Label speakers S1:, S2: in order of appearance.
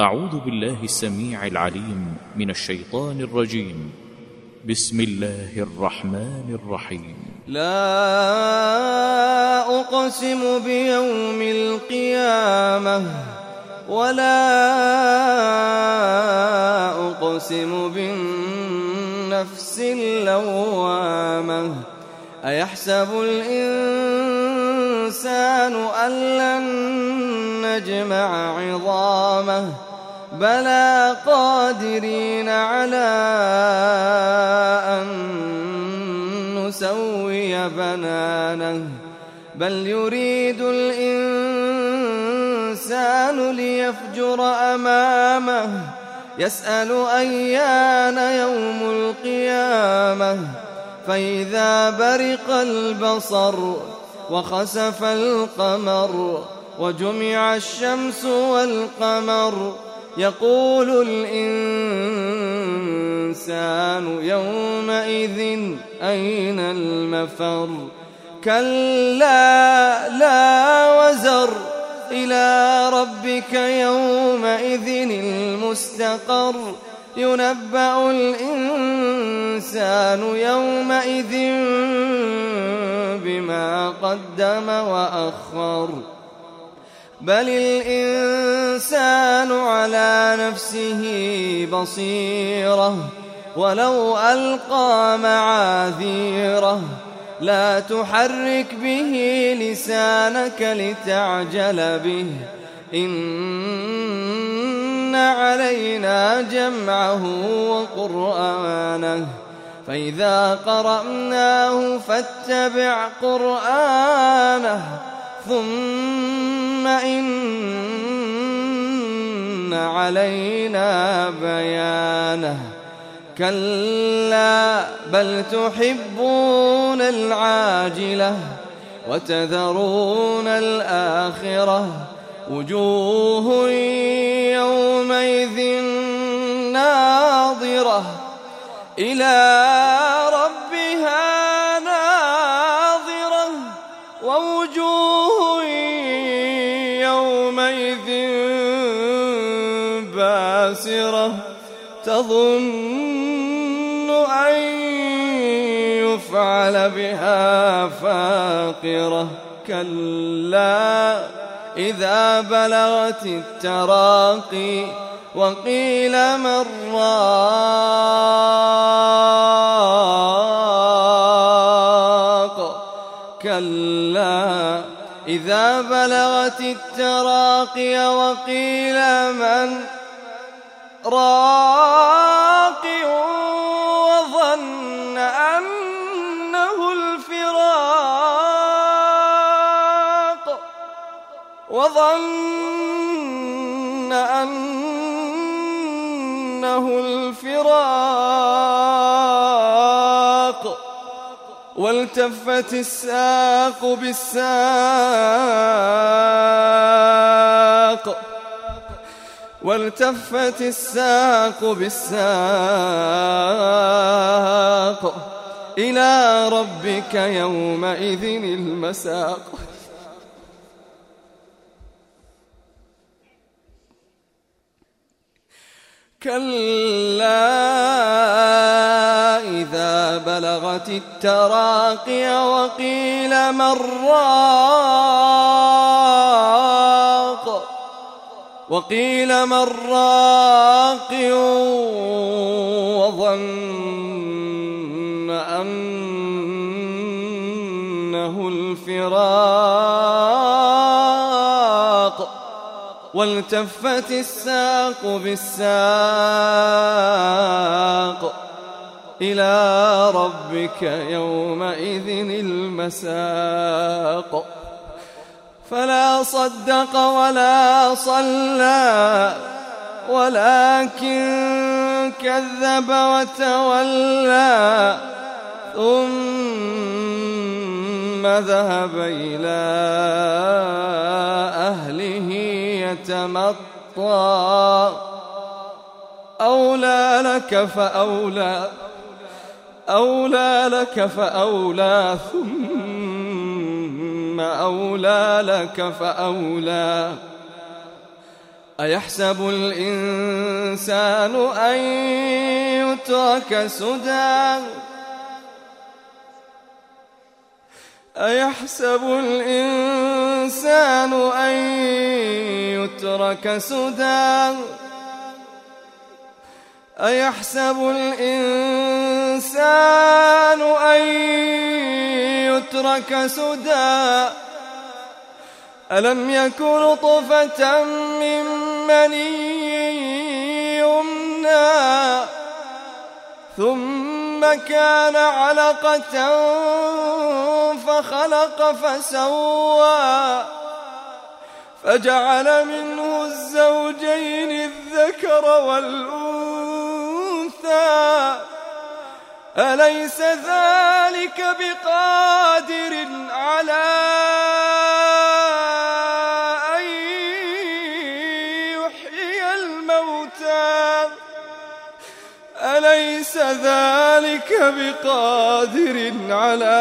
S1: أعوذ بالله السميع العليم من الشيطان الرجيم. بسم الله الرحمن الرحيم.
S2: لا أقسم بيوم القيامة ولا أقسم بالنفس اللوامة. أيحسب الإنسان أن لن نجمع عظامه؟ بلى قادرين على أن نسوي بنانه بل يريد الإنسان ليفجر أمامه يسأل أيان يوم القيامة فإذا برق البصر وخسف القمر وجمع الشمس والقمر يقول الإنسان يومئذ أين المفر؟ كلا لا وزر إلى ربك يومئذ المستقر. ينبأ الإنسان يومئذ بما قدم وأخر. بل الإنسان على نفسه بصيرة ولو ألقى معاذيره لا تحرك به لسانك لتعجل به. إن علينا جمعه وقرآنه. فإذا قرأناه فاتبع قرآنه. ثم إن علينا بيانه كلا بل تحبون العاجلة وتذرون الآخرة وجوه يومئذ ناظرة إلى باسرة تظن أن يفعل بها فاقرة. كلا إذا بلغت التراقي وقيل من راق. كلا إذا بلغت التراقي وقيل من راق وظن أنه الفراق وظن أنه الفراق والتفت الساق بالساق والتفت الساق بالساق إلى ربك يومئذ المساق. كلا إذا بلغت التراقي وقيل من راق وقيل من راق وظن أنه الفراق والتفت الساق بالساق إلى ربك يومئذ المساق فلا صدق ولا صلى ولكن كذب وتولى ثم ذهب إلى أهله يتمطى. أولى لك فأولى أولى لك فأولى ثم أولى لك فأولى. أيحسب الإنسان أن يترك سدى؟ أيحسب الإنسان أن يترك سدى؟ أيحسب الإنسان يترك سدى. ألم يكن طفة من مني يمنى. ثم كان علقة فخلق فسوى. فجعل منه الزوجين الذكر والأنثى. أليس ذلك بقادر على أن يحيي الموتى؟ أليس ذلك بقادر على